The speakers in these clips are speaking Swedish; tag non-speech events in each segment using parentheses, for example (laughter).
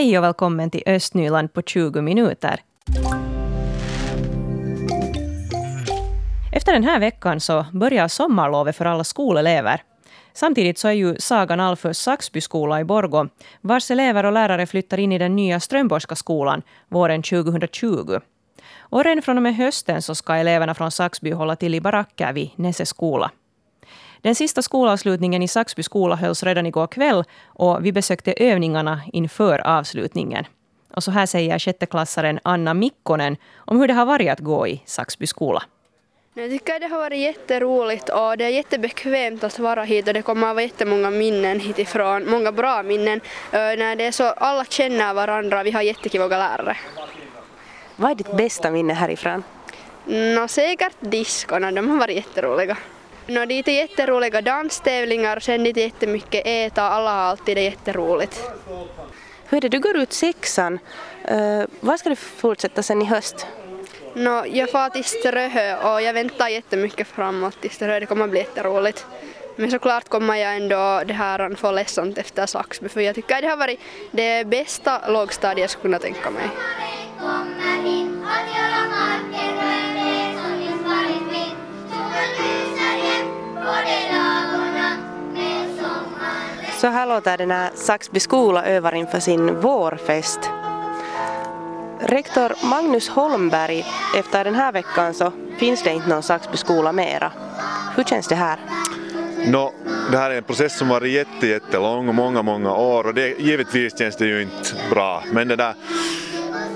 Hej och välkommen till Östnyland på 20 minuter. Efter den här veckan så börjar sommarlovet för alla skolelever. Samtidigt så är ju Sagan Alfös Saxby skola i Borgå, vars elever och lärare flyttar in i den nya Strömborgska skolan våren 2020. Och redan från och med hösten så ska eleverna från Saxby hålla till i baracker vid Nässe skola. Den sista skolavslutningen i Saxby skola hölls redan igår kväll och vi besökte övningarna inför avslutningen. Och så här säger sjätteklassaren Anna Mikkonen om hur det har varit att gå i Saxby skola. Jag tycker det har varit jätteroligt och det är jättebekvämt att vara hit och det kommer att vara jättemånga minnen hitifrån, många bra minnen. När det är så, alla känner varandra och vi har jättekiva lärare. Vad är ditt bästa minne härifrån? No, säkert diskorna, de har varit jätteroliga. No, dit är jätteroliga danstävlingar och sen dit är jättemycket äta och alla har alltid det jätteroligt. Hur är det, du går ut sexan. Uh, vad ska du fortsätta sen i höst? No, jag far till Ströhö och jag väntar jättemycket framåt till Ströhö. Det kommer bli jätteroligt. Men såklart kommer jag ändå det här få ledsamt efter Saxby för jag tycker att det har varit det bästa lågstadiet jag skulle kunna tänka mig. Så här låter det när Saxby skola övar inför sin vårfest. Rektor Magnus Holmberg, efter den här veckan så finns det inte någon Saxby skola mera. Hur känns det här? No, det här är en process som varit jätte, jättelång och många, många år och det, givetvis känns det ju inte bra. Men det där,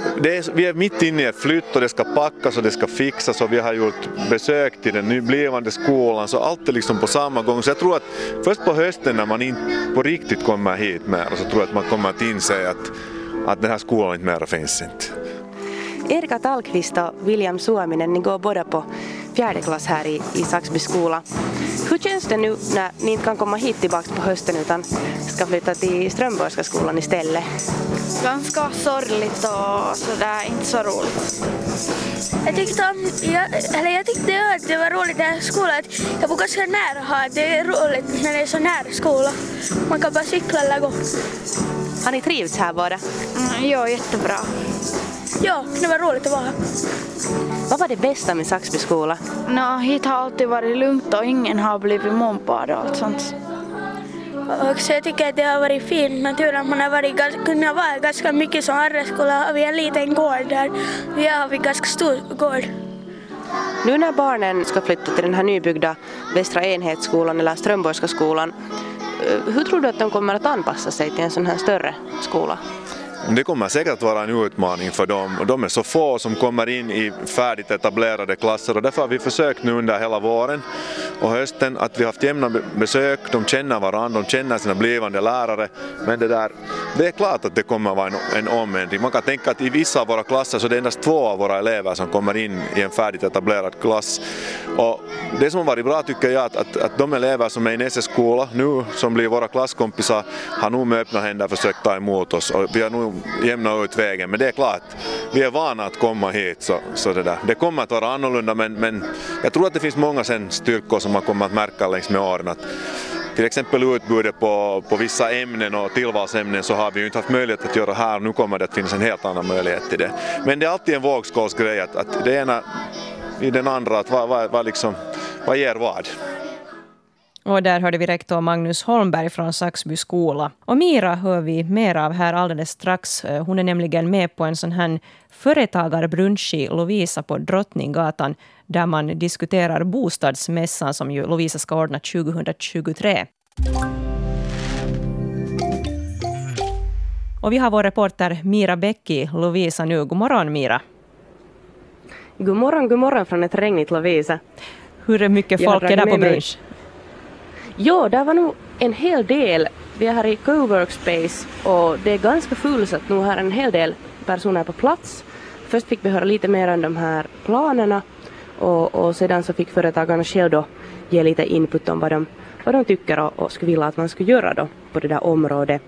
är, vi är mitt inne i ett flytt och det ska packas och det ska fixas och vi har gjort besök till den nyblivande skolan så allt är liksom på samma gång. Så jag tror att först på hösten när man inte på riktigt kommer hit mer så tror jag att man kommer att inse att, att den här skolan inte mer finns inte. Erika Tallqvist och William Suominen, ni går båda på fjärde klass här i, i Saxby skola. Hur känns det nu när ni inte kan komma hit tillbaka på hösten utan ska flytta till Strömborgska skolan istället? Ganska sorgligt och sådär, inte så roligt. Jag tyckte, om, jag, eller jag tyckte att det var roligt i skolan att jag bor ganska nära här. Det är roligt när det är så nära skola. Man kan bara cykla eller gå. Har ni trivts här båda? Mm, ja, jättebra. Ja, det var roligt att vara här. Vad var det bästa med Saxby skola? No, hit har alltid varit lugnt och ingen har blivit mobbad och allt sånt. Och så jag tycker att det har varit fint med tur att man har varit, kunnat vara ganska mycket som Harreskola har vi en liten gård där. Vi har vi ganska stor gård. Nu när barnen ska flytta till den här nybyggda Västra enhetsskolan eller Strömborgska skolan, eh, hur tror du att de kommer att anpassa sig till en sån här större skola? Det kommer säkert att vara en utmaning för dem. Och de är så få som kommer in i färdigt etablerade klasser. Och därför har vi försökt nu under hela våren och hösten att vi har haft jämna besök, de känner varandra, de känner sina blivande lärare men det där, det är klart att det kommer att vara en, en omändring. Man kan tänka att i vissa av våra klasser så är det endast två av våra elever som kommer in i en färdigt etablerad klass och det som har varit bra tycker jag att, att, att de elever som är i Nesse skola nu som blir våra klasskompisar har nog med öppna händer försökt ta emot oss och vi har nog jämnat ut vägen. Men det är klart, vi är vana att komma hit så, så det, där. det kommer att vara annorlunda men, men jag tror att det finns många sen styrkor som man kommer att märka längs med åren. Att till exempel utbudet på, på vissa ämnen och tillvalsämnen så har vi ju inte haft möjlighet att göra här. Nu kommer det att finnas en helt annan möjlighet till det. Men det är alltid en vågskålsgrej att, att det ena i den andra, att vad, vad, vad, liksom, vad ger vad. Och där hörde vi rektor Magnus Holmberg från Saxby skola. Och Mira hör vi mer av här alldeles strax. Hon är nämligen med på en sån här företagarbrunch i Lovisa på Drottninggatan där man diskuterar bostadsmässan som ju Lovisa ska ordna 2023. Och vi har vår reporter Mira Bäck i Lovisa nu. God morgon Mira. God morgon, god morgon från ett regnigt Lovisa. Hur mycket folk är där på brunch? Ja, där var nog en hel del. Vi är här i Coworkspace och det är ganska fullsatt nu här en hel del personer på plats. Först fick vi höra lite mer om de här planerna och, och sedan så fick företagarna själva då ge lite input om vad de, vad de tycker och, och skulle vilja att man skulle göra då på det där området.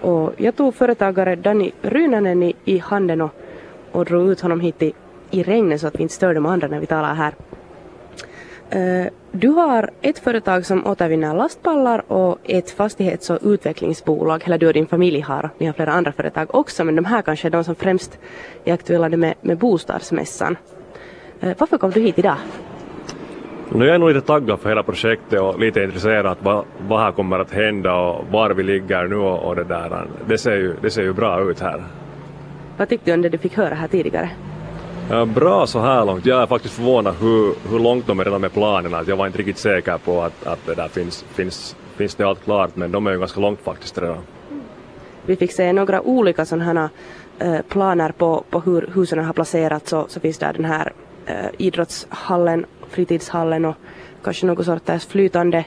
Och jag tog företagare Danny Rynanen i, i handen och, och drog ut honom hit i, i regnet så att vi inte stör de andra när vi talar här. Uh, du har ett företag som återvinner lastpallar och ett fastighets och utvecklingsbolag, eller du och din familj har, ni har flera andra företag också, men de här kanske är de som främst är aktuella med, med bostadsmässan. Eh, varför kom du hit idag? Nu jag är nog lite taggad för hela projektet och lite intresserad vad, vad här kommer att hända och var vi ligger nu och, och det där. Det ser, ju, det ser ju bra ut här. Vad tyckte du om det du fick höra här tidigare? Ja, bra så här långt. Jag är faktiskt förvånad hur, hur långt de är redan med planerna. Jag var inte riktigt säker på att, att det där finns, finns, finns det allt klart men de är ju ganska långt faktiskt redan. Vi fick se några olika sådana här eh, planer på, på hur husen har placerats så, så finns där den här äh, idrottshallen, fritidshallen och kanske någon sorts flytande,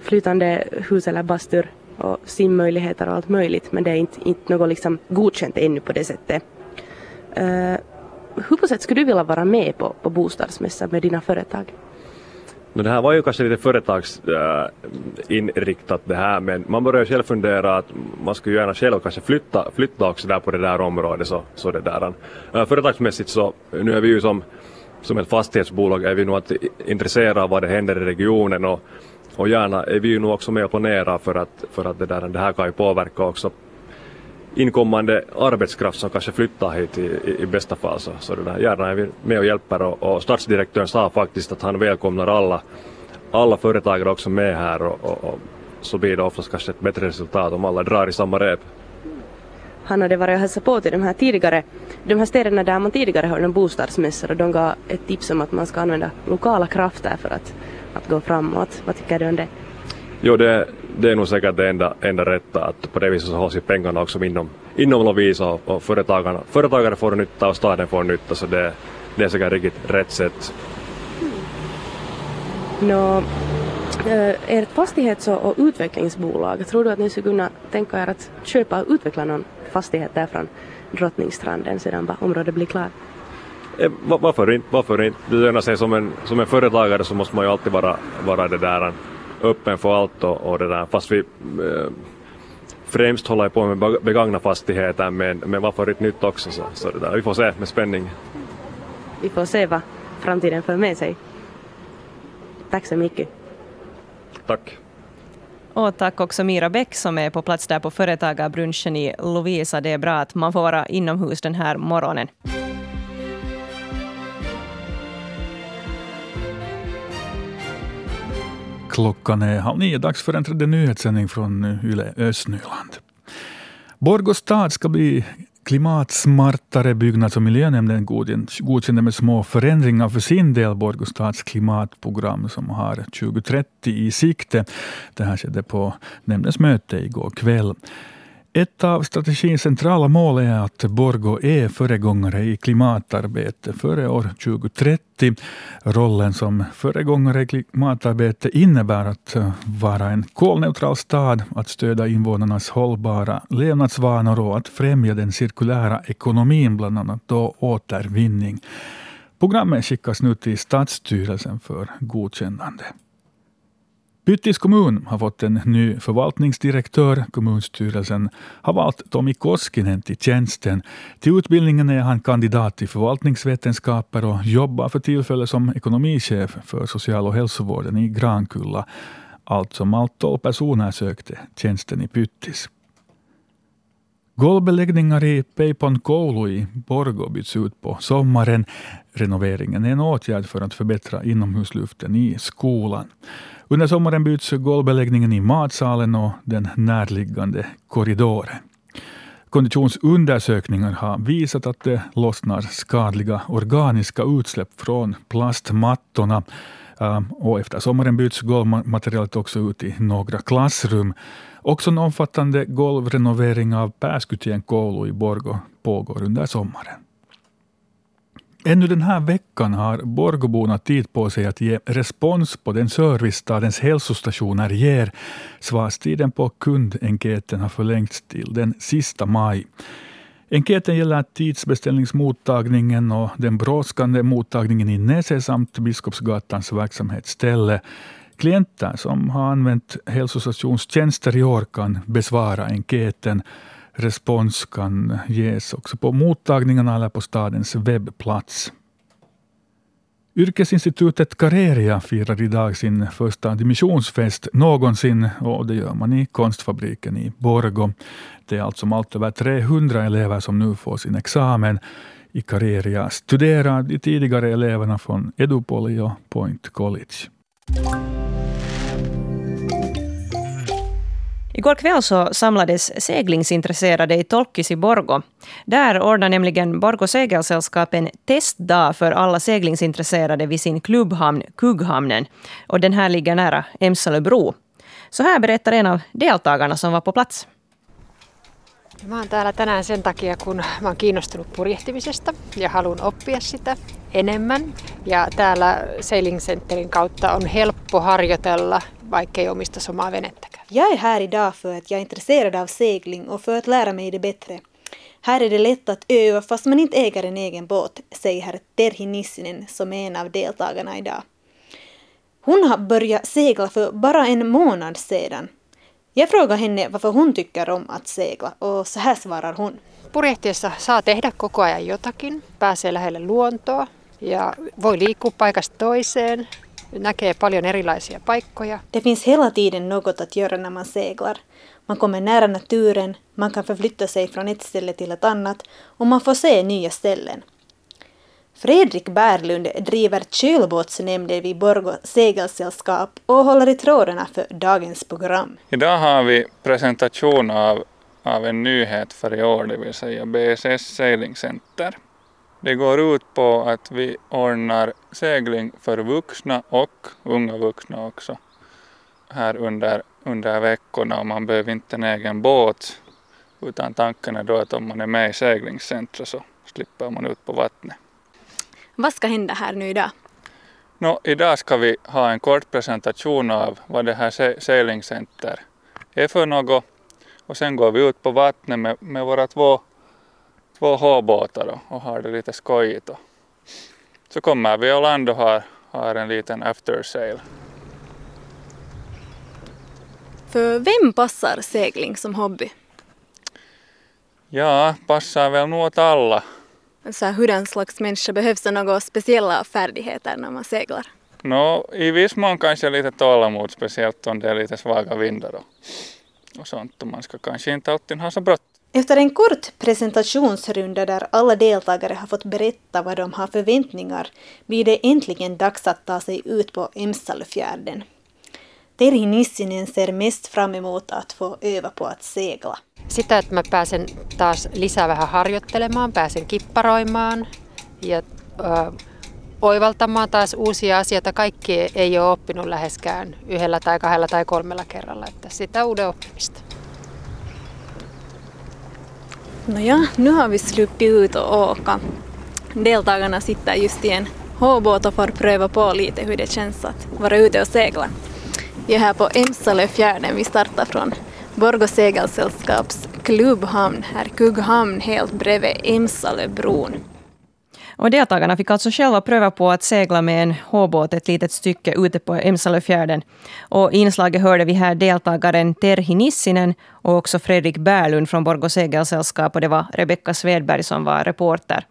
flytande hus eller bastur och simmöjligheter och allt möjligt men det är inte, inte något liksom godkänt ännu på det sättet. Eh, hur på sätt skulle du vilja vara med på, på bostadsmässan med dina företag? No, det här var ju kanske lite företagsinriktat äh, det här men man börjar ju själv fundera att man skulle gärna själv kanske flytta, flytta också där på det där området. Så, så det där. Äh, företagsmässigt så nu är vi ju som, som ett fastighetsbolag är vi nog att intresserade av vad det händer i regionen och, och gärna är vi ju nog också med och planerar för att, för att det, där, det här kan ju påverka också inkommande arbetskraft som kanske flyttar hit i, i, i bästa fall. Så, så det där, gärna är vi med och hjälper och, och stadsdirektören sa faktiskt att han välkomnar alla, alla företagare också med här och, och, och så blir det oftast kanske ett bättre resultat om alla drar i samma rep. Han hade varit och hälsat på till de här tidigare, de här städerna där man tidigare hörde om bostadsmässor och de gav ett tips om att man ska använda lokala krafter för att, att gå framåt. Vad tycker du om det? Jo, det, det är nog säkert det enda, enda rätta att på det viset så hålls ju pengarna också inom, inom Lovisa och, och företagarna, företagare får nytta och staden får nytta så det, det är säkert riktigt rätt sätt. Nå, äh, ert fastighets och utvecklingsbolag, tror du att ni skulle kunna tänka er att köpa och utveckla någon fastighet där från Drottningstranden sedan området blir klart? Eh, varför inte? Varför inte? Det lönar sig som en, som en företagare så måste man ju alltid vara, vara det där öppen för allt och, och det där. Fast vi äh, främst håller på med begagna fastigheter men, men varför inte nytt också så, så det där. Vi får se med spänning. Vi får se vad framtiden för med sig. Tack så mycket. Tack. Och tack också Mira Bäck som är på plats där på företagarbrunchen i Lovisa. Det är bra att man får vara inomhus den här morgonen. Klockan är halv nio, dags för en tredje nyhetssändning från eh, Yle Östnyland. Borgå stad ska bli klimatsmartare. Byggnads och miljönämnden godkände med små förändringar för sin del Borgå stads klimatprogram som har 2030 i sikte. Det här skedde på nämndens möte igår kväll. Ett av strategins centrala mål är att Borgo är föregångare i klimatarbete före år 2030. Rollen som föregångare i klimatarbete innebär att vara en kolneutral stad, att stödja invånarnas hållbara levnadsvanor och att främja den cirkulära ekonomin, bland annat då återvinning. Programmet skickas nu till Stadsstyrelsen för godkännande. Pyttis kommun har fått en ny förvaltningsdirektör. Kommunstyrelsen har valt Tomi Koskinen till tjänsten. Till utbildningen är han kandidat i förvaltningsvetenskaper och jobbar för tillfället som ekonomichef för social och hälsovården i Grankulla. Allt som allt tolv personer sökte tjänsten i Pyttis. Golvbeläggningar i Peipon koulu i Borgå byts ut på sommaren. Renoveringen är en åtgärd för att förbättra inomhusluften i skolan. Under sommaren byts golvbeläggningen i matsalen och den närliggande korridoren. Konditionsundersökningar har visat att det lossnar skadliga organiska utsläpp från plastmattorna. Ehm, och efter sommaren byts golvmaterialet också ut i några klassrum. Också en omfattande golvrenovering av Pääskytien koulu i Borgå pågår under sommaren. Ännu den här veckan har Borgåborna tid på sig att ge respons på den service stadens hälsostationer ger. Svarstiden på kundenkäten har förlängts till den sista maj. Enkäten gäller tidsbeställningsmottagningen och den brådskande mottagningen i Näse samt Biskopsgatans verksamhetsställe. Klienter som har använt hälsostationstjänster i år kan besvara enkäten. Respons kan ges också på mottagningarna eller på stadens webbplats. Yrkesinstitutet Kareria firar idag sin första dimissionsfest någonsin och det gör man i Konstfabriken i Borgo. Det är allt som allt över 300 elever som nu får sin examen i Kareria studerar de tidigare eleverna från Edupoli och Point College. Igår kväll så samlades seglingsintresserade i Tolkis i Borgo. Där ordnar nämligen Borgo segelsällskap en testdag för alla seglingsintresserade vid sin klubbhamn Kugghamnen. Och den här ligger nära Emsalöbro. Så här berättar en av deltagarna som var på plats. Mä oon täällä tänään sen takia, kun mä oon kiinnostunut purjehtimisesta ja haluan oppia sitä enemmän. Ja täällä Sailing Centerin kautta on helppo harjoitella, vaikkei omistaisi omaa venettäkään. Jag är här idag för att jag är intresserad av segling och för att lära mig det bättre. Här är det lätt att öva fast man inte äger en egen båt, säger Terhi Nissinen som är en av deltagarna idag. Hon har börjat segla för bara en månad sedan. Jag frågar henne varför hon tycker om att segla och så här svarar hon. Purjehtiessa saa tehdä koko ajan jotakin, pääsee lähelle luontoa ja voi liikkua paikasta toiseen, näkee paljon erilaisia paikkoja. Det finns hela tiden något att göra när man seglar. Man kommer nära naturen, man kan förflytta sig från ett ställe till ett annat och man får se nya ställen. Fredrik Bärlund driver kylbåtsnämnden vid Borgå segelsällskap och håller i trådarna för dagens program. Idag har vi presentation av, av en nyhet för i år, det vill säga BSS Sailing Center. Det går ut på att vi ordnar segling för vuxna och unga vuxna också här under, under veckorna och man behöver inte en egen båt utan tanken är då att om man är med i seglingscentret så slipper man ut på vattnet. Vad ska hända här nu idag? No, idag ska vi ha en kort presentation av vad det här Sailing Center är för något och sen går vi ut på vattnet med, med våra två, två H-båtar och har det lite skojigt. Och så kommer vi och land och har, har en liten after sail. För vem passar segling som hobby? Ja, passar väl nog åt alla så här, hurdan slags människa behövs det några speciella färdigheter när man seglar? No, i viss mån kanske lite tålamod, speciellt om det är lite svaga vindar och, och sånt. Och man ska kanske inte alltid ha så bråttom. Efter en kort presentationsrunda där alla deltagare har fått berätta vad de har förväntningar blir det äntligen dags att ta sig ut på Emsalfjärden. Terhi Nissinen ser mest fram emot att få öva på att segla. Sitä, että mä pääsen taas lisää vähän harjoittelemaan, pääsen kipparoimaan ja ö, oivaltamaan taas uusia asioita. Kaikki ei ole oppinut läheskään yhdellä tai kahdella tai kolmella kerralla, että sitä uuden oppimista. No ja, nu har vi sluppit ut och åka. Deltagarna sitter just i en H-båt och får pröva på lite hur det känns att vara ute och segla. Vi är här på Emsalöfjärden, vi startar från Borgå segelsällskaps klubbhamn här Kugghamn helt bredvid Emsalöbron. Och deltagarna fick alltså själva pröva på att segla med en H-båt ett litet stycke ute på Emsalöfjärden. Och i inslaget hörde vi här deltagaren Terhi Nissinen och också Fredrik Bärlund från Borgå segelsällskap och det var Rebecka Svedberg som var reporter.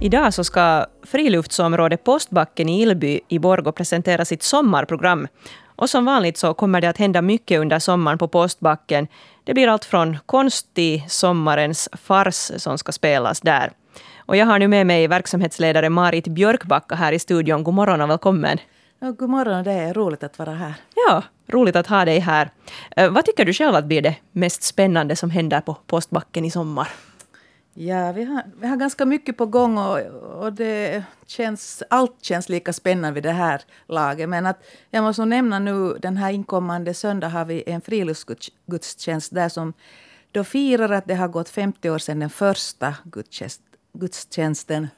Idag så ska friluftsområdet Postbacken i Ilby i Borgå presentera sitt sommarprogram. Och som vanligt så kommer det att hända mycket under sommaren på Postbacken. Det blir allt från konst till sommarens fars som ska spelas där. Och jag har nu med mig verksamhetsledare Marit Björkbacka här i studion. God morgon och välkommen. Ja, god morgon, det är roligt att vara här. Ja, roligt att ha dig här. Eh, vad tycker du själv att blir det mest spännande som händer på Postbacken i sommar? Ja, vi har, vi har ganska mycket på gång och, och det känns, allt känns lika spännande vid det här laget. Men att jag måste nämna nu den här inkommande söndag har vi en friluftsgudstjänst där som då firar att det har gått 50 år sedan den första gudstjänst, gudstjänsten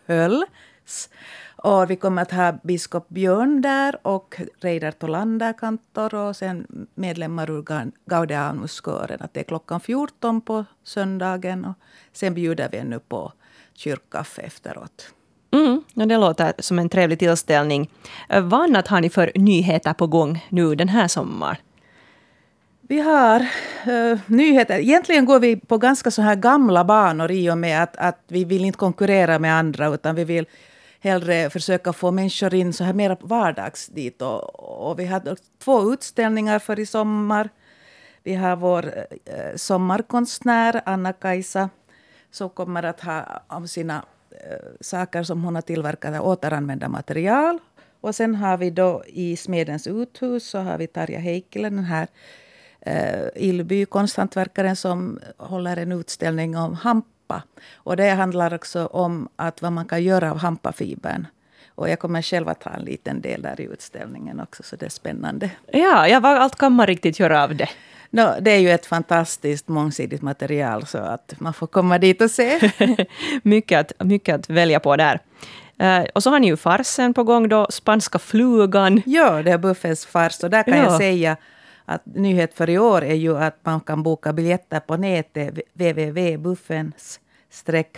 hölls. Och vi kommer att ha biskop Björn där och Reidar Tolander, kantor och sen medlemmar ur Gaudeamuskören. det är klockan 14 på söndagen och sen bjuder vi ännu på kyrkkaffe efteråt. Mm, och det låter som en trevlig tillställning. Vad annat har ni för nyheter på gång nu den här sommaren? Vi har uh, nyheter. Egentligen går vi på ganska så här gamla banor i och med att, att vi vill inte konkurrera med andra utan vi vill hellre försöka få människor in så här mer vardags dit. Och, och vi hade två utställningar för i sommar. Vi har vår eh, sommarkonstnär Anna-Kajsa som kommer att ha om sina eh, saker som hon har tillverkat återanvända material. Och sen har vi då i Smedens uthus så har vi Tarja Heikkilä, den här eh, Ilby, konsthantverkaren som håller en utställning om hampa. Och det handlar också om att vad man kan göra av hampafibern. Och jag kommer själv att ha en liten del där i utställningen också, så det är spännande. Ja, ja vad allt kan man riktigt göra av det? No, det är ju ett fantastiskt mångsidigt material, så att man får komma dit och se. (laughs) mycket, att, mycket att välja på där. Uh, och så har ni ju farsen på gång då, Spanska flugan. Ja, det är Buffens fars. Och där kan ja. jag säga att nyhet för i år är ju att man kan boka biljetter på nätet, www.buffens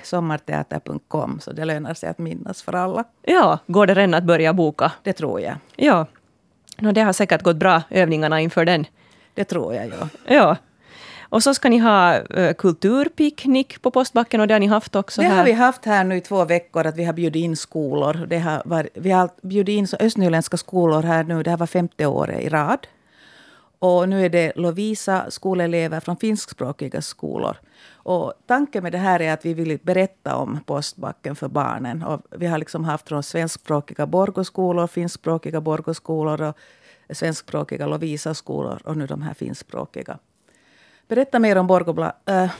sommarteater.com, så det lönar sig att minnas för alla. Ja, går det redan att börja boka? Det tror jag. Ja. No, det har säkert gått bra, övningarna inför den. Det tror jag, ja. Ja. Och så ska ni ha uh, kulturpicknick på Postbacken och det har ni haft också. Det här. har vi haft här nu i två veckor, att vi har bjudit in skolor. Det har varit, vi har bjudit in östnyländska skolor här nu, det här var femte året i rad. Och nu är det Lovisa skolelever från finskspråkiga skolor. Och tanken med det här är att vi vill berätta om Postbacken för barnen. Och vi har liksom haft från svenskspråkiga Borgoskolor, finskspråkiga Borgoskolor och svenskspråkiga Lovisa-skolor och nu de här finskspråkiga. Berätta mer om Borgobla, äh,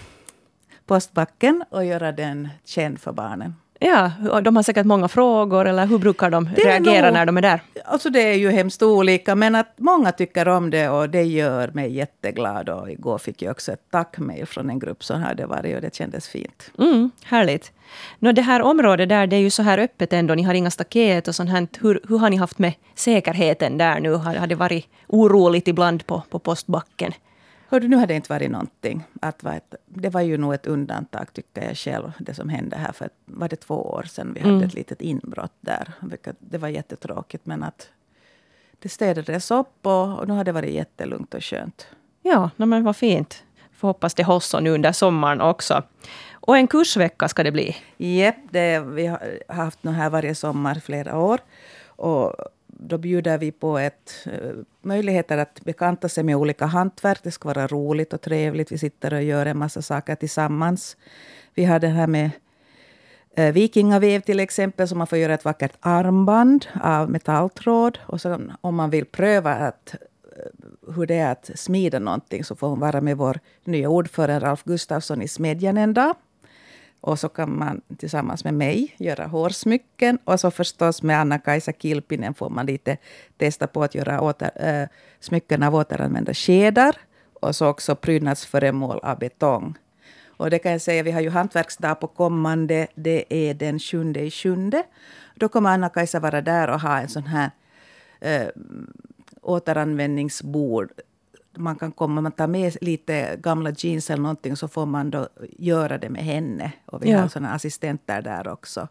Postbacken och göra den känd för barnen. Ja, de har säkert många frågor, eller hur brukar de reagera nog, när de är där? Alltså det är ju hemskt olika, men att många tycker om det och det gör mig jätteglad. Och igår fick jag också ett tackmail från en grupp som hade varit och det kändes fint. Mm, härligt. Nå, det här området där, det är ju så här öppet ändå, ni har inga staket och sånt här. Hur, hur har ni haft med säkerheten där nu? Har, har det varit oroligt ibland på, på postbacken? Hördu, nu har det inte varit någonting. Att var ett, det var ju nog ett undantag, tycker jag själv, det som hände här för var det två år sedan. Vi hade mm. ett litet inbrott där. Det var jättetråkigt, men att det städades upp och, och nu har det varit jättelugnt och skönt. Ja, men vad fint. Får hoppas det hålls så nu under sommaren också. Och en kursvecka ska det bli. Japp, yep, vi har haft den här varje sommar flera år. Och då bjuder vi på ett, eh, möjligheter att bekanta sig med olika hantverk. Det ska vara roligt och trevligt. Vi sitter och gör en massa saker tillsammans. Vi har det här med eh, vikingavev vikingaväv till exempel, så man får göra ett vackert armband av metalltråd. Och så, om man vill pröva att, eh, hur det är att smida någonting så får hon vara med vår nya ordförande Ralf Gustafsson i Smedjan en dag. Och så kan man tillsammans med mig göra hårsmycken. Och så förstås med Anna-Kajsa Kilpinen får man lite testa på att göra åter, äh, smycken av återanvända skedar. Och så också prydnadsföremål av betong. Och det kan jag säga, vi har ju hantverksdag på kommande, det är den sjunde i sjunde. Då kommer Anna-Kajsa vara där och ha en sån här äh, återanvändningsbord man kan komma, man tar med lite gamla jeans eller någonting så får man då göra det med henne. Och vi ja. har såna assistenter där också.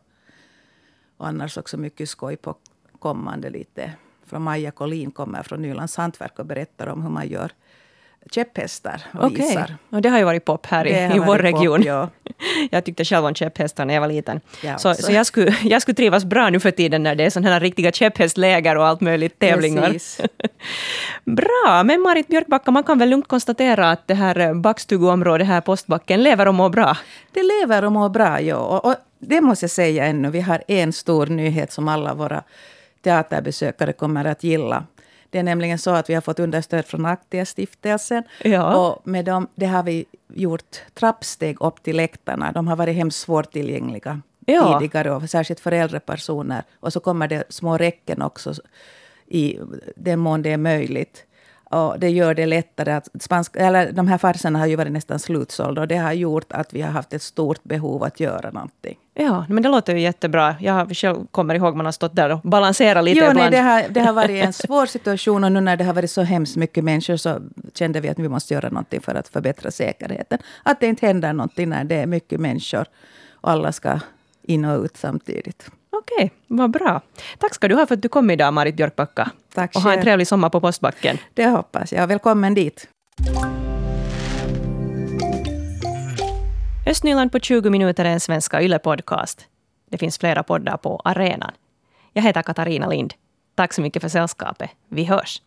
Och annars också mycket skoj på kommande lite. Från Maja Collin kommer från Nylands hantverk och berättar om hur man gör käpphästar och okay. visar. Och det har ju varit pop här i, i vår region. Pop, ja. (laughs) jag tyckte själv om käpphästar när jag var liten. Ja, så så jag, skulle, jag skulle trivas bra nu för tiden när det är sådana här riktiga käpphästläger och allt möjligt tävlingar. Bra, men Marit Björkbacka, man kan väl lugnt konstatera att det här backstuguområdet här, Postbacken, lever och mår bra? Det lever och mår bra, ja. Och, och det måste jag säga ännu, vi har en stor nyhet som alla våra teaterbesökare kommer att gilla. Det är nämligen så att vi har fått understöd från Aktia-stiftelsen. Ja. Och med dem, det har vi gjort trappsteg upp till läktarna. De har varit hemskt svårtillgängliga ja. tidigare, och särskilt för äldre personer. Och så kommer det små räcken också i den mån det är möjligt. Och det gör det lättare att... Spansk, eller de här farserna har ju varit nästan slutsålda och det har gjort att vi har haft ett stort behov att göra någonting. Ja, men det låter ju jättebra. Jag själv kommer ihåg man har stått där och balanserat lite jo, ibland. Nej, det, har, det har varit en (laughs) svår situation och nu när det har varit så hemskt mycket människor så kände vi att vi måste göra någonting för att förbättra säkerheten. Att det inte händer någonting när det är mycket människor och alla ska in och ut samtidigt. Okej, okay, vad bra. Tack ska du ha för att du kom idag, Marit Björkbacka. Tack Och ha en trevlig sommar på Postbacken. Det hoppas jag. Välkommen dit. Östnyland på 20 minuter är en svenska yllepodcast. Det finns flera poddar på arenan. Jag heter Katarina Lind. Tack så mycket för sällskapet. Vi hörs.